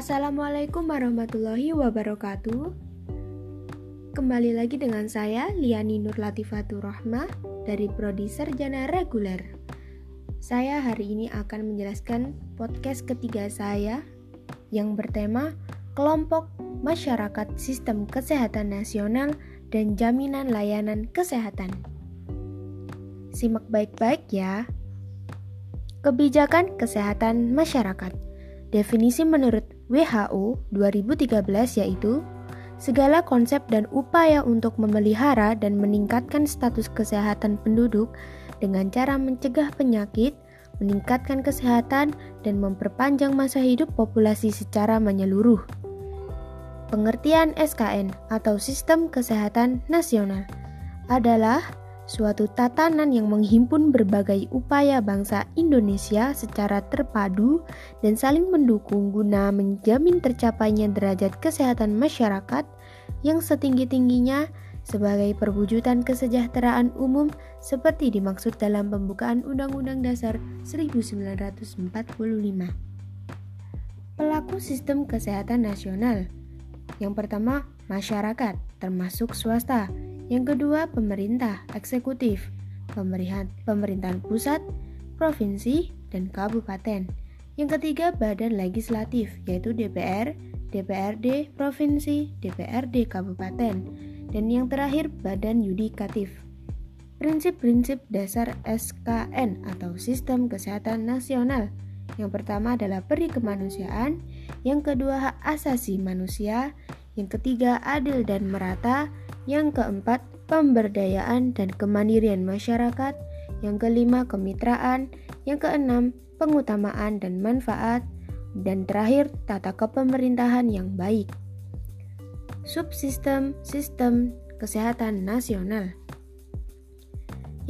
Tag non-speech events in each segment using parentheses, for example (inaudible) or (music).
Assalamualaikum warahmatullahi wabarakatuh. Kembali lagi dengan saya Liani Nur Latifatur Rahmah dari Prodi Sarjana Reguler. Saya hari ini akan menjelaskan podcast ketiga saya yang bertema Kelompok Masyarakat Sistem Kesehatan Nasional dan Jaminan Layanan Kesehatan. Simak baik-baik ya. Kebijakan Kesehatan Masyarakat. Definisi menurut WHO 2013 yaitu segala konsep dan upaya untuk memelihara dan meningkatkan status kesehatan penduduk dengan cara mencegah penyakit, meningkatkan kesehatan, dan memperpanjang masa hidup populasi secara menyeluruh. Pengertian SKN atau Sistem Kesehatan Nasional adalah suatu tatanan yang menghimpun berbagai upaya bangsa Indonesia secara terpadu dan saling mendukung guna menjamin tercapainya derajat kesehatan masyarakat yang setinggi-tingginya sebagai perwujudan kesejahteraan umum seperti dimaksud dalam pembukaan Undang-Undang Dasar 1945. Pelaku sistem kesehatan nasional. Yang pertama, masyarakat, termasuk swasta yang kedua, pemerintah eksekutif, pemerintahan, pusat, provinsi, dan kabupaten. Yang ketiga, badan legislatif, yaitu DPR, DPRD provinsi, DPRD kabupaten, dan yang terakhir, badan yudikatif. Prinsip-prinsip dasar SKN atau Sistem Kesehatan Nasional. Yang pertama adalah peri kemanusiaan, yang kedua hak asasi manusia, yang ketiga adil dan merata, yang keempat, pemberdayaan dan kemandirian masyarakat. Yang kelima, kemitraan. Yang keenam, pengutamaan dan manfaat. Dan terakhir, tata kepemerintahan yang baik. Subsistem sistem kesehatan nasional.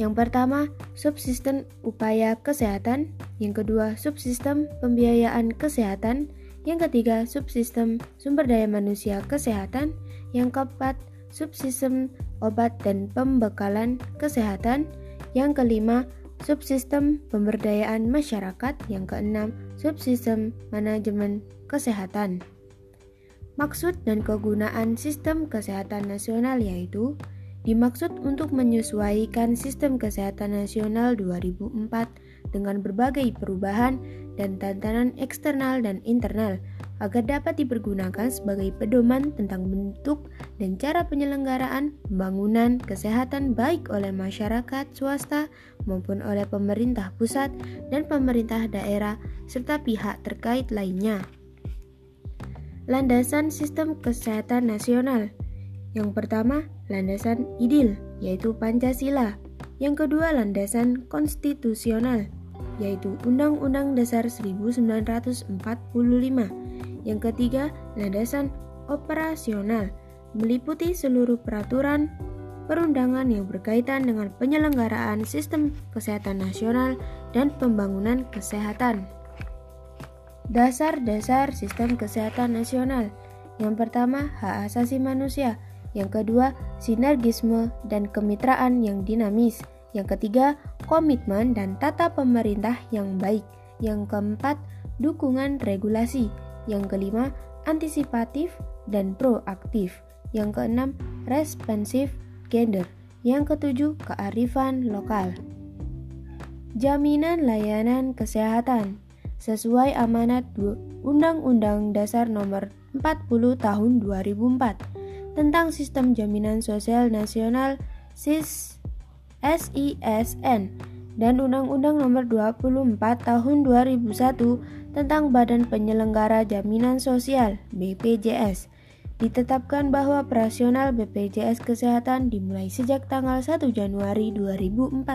Yang pertama, subsistem upaya kesehatan. Yang kedua, subsistem pembiayaan kesehatan. Yang ketiga, subsistem sumber daya manusia kesehatan. Yang keempat, subsistem obat dan pembekalan kesehatan. Yang kelima, subsistem pemberdayaan masyarakat. Yang keenam, subsistem manajemen kesehatan. Maksud dan kegunaan sistem kesehatan nasional yaitu dimaksud untuk menyesuaikan sistem kesehatan nasional 2004 dengan berbagai perubahan dan tantangan eksternal dan internal agar dapat dipergunakan sebagai pedoman tentang bentuk dan cara penyelenggaraan pembangunan kesehatan baik oleh masyarakat swasta maupun oleh pemerintah pusat dan pemerintah daerah serta pihak terkait lainnya. Landasan sistem kesehatan nasional. Yang pertama, landasan idil, yaitu Pancasila. Yang kedua, landasan konstitusional, yaitu Undang-Undang Dasar 1945. Yang ketiga, landasan operasional meliputi seluruh peraturan perundangan yang berkaitan dengan penyelenggaraan sistem kesehatan nasional dan pembangunan kesehatan. Dasar-dasar sistem kesehatan nasional. Yang pertama, hak asasi manusia. Yang kedua, sinergisme dan kemitraan yang dinamis. Yang ketiga, komitmen dan tata pemerintah yang baik. Yang keempat, dukungan regulasi. Yang kelima, antisipatif dan proaktif. Yang keenam, responsif gender. Yang ketujuh, kearifan lokal. Jaminan layanan kesehatan sesuai amanat Undang-Undang Dasar Nomor 40 Tahun 2004 tentang Sistem Jaminan Sosial Nasional SIS SISN dan Undang-Undang Nomor 24 Tahun 2001 tentang Badan Penyelenggara Jaminan Sosial BPJS. Ditetapkan bahwa operasional BPJS Kesehatan dimulai sejak tanggal 1 Januari 2014.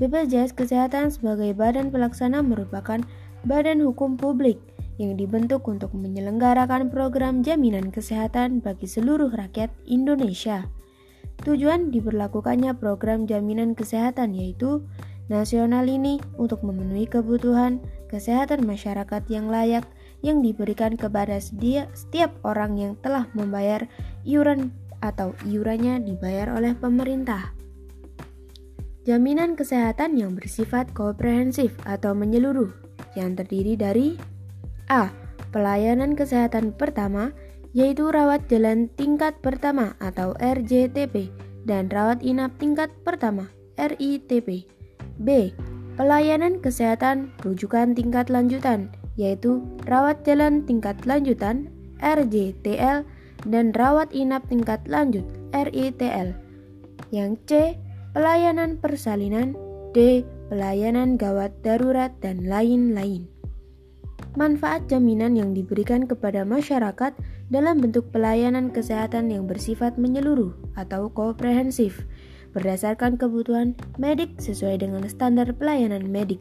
BPJS Kesehatan sebagai badan pelaksana merupakan badan hukum publik yang dibentuk untuk menyelenggarakan program jaminan kesehatan bagi seluruh rakyat Indonesia. Tujuan diberlakukannya program jaminan kesehatan yaitu nasional ini untuk memenuhi kebutuhan kesehatan masyarakat yang layak yang diberikan kepada setiap orang yang telah membayar iuran atau iurannya dibayar oleh pemerintah. Jaminan kesehatan yang bersifat komprehensif atau menyeluruh yang terdiri dari A. pelayanan kesehatan pertama, yaitu rawat jalan tingkat pertama atau RJTP dan rawat inap tingkat pertama RITP. B. Pelayanan kesehatan rujukan tingkat lanjutan, yaitu rawat jalan tingkat lanjutan RJTL dan rawat inap tingkat lanjut RITL. Yang C. Pelayanan persalinan D. Pelayanan gawat darurat dan lain-lain. Manfaat jaminan yang diberikan kepada masyarakat dalam bentuk pelayanan kesehatan yang bersifat menyeluruh atau komprehensif berdasarkan kebutuhan medik sesuai dengan standar pelayanan medik.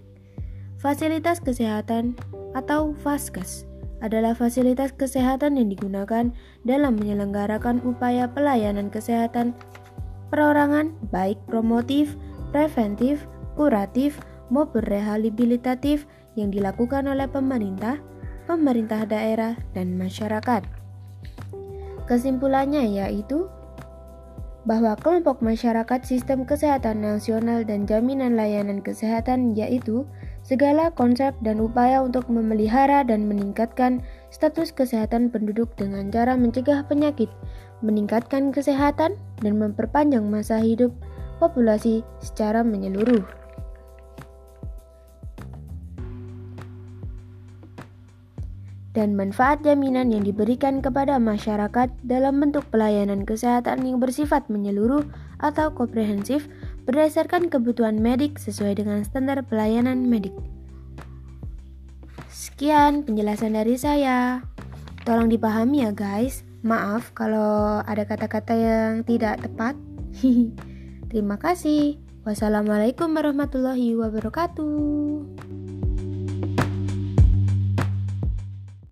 Fasilitas kesehatan atau Faskes adalah fasilitas kesehatan yang digunakan dalam menyelenggarakan upaya pelayanan kesehatan perorangan baik promotif, preventif, kuratif, maupun rehabilitatif yang dilakukan oleh pemerintah, pemerintah daerah, dan masyarakat. Kesimpulannya yaitu bahwa kelompok masyarakat sistem kesehatan nasional dan jaminan layanan kesehatan yaitu segala konsep dan upaya untuk memelihara dan meningkatkan status kesehatan penduduk dengan cara mencegah penyakit, meningkatkan kesehatan, dan memperpanjang masa hidup populasi secara menyeluruh. Dan manfaat jaminan yang diberikan kepada masyarakat dalam bentuk pelayanan kesehatan yang bersifat menyeluruh atau komprehensif berdasarkan kebutuhan medik sesuai dengan standar pelayanan medik. Sekian penjelasan dari saya. Tolong dipahami ya guys. Maaf kalau ada kata-kata yang tidak tepat. (laughs) Terima kasih. Wassalamualaikum warahmatullahi wabarakatuh.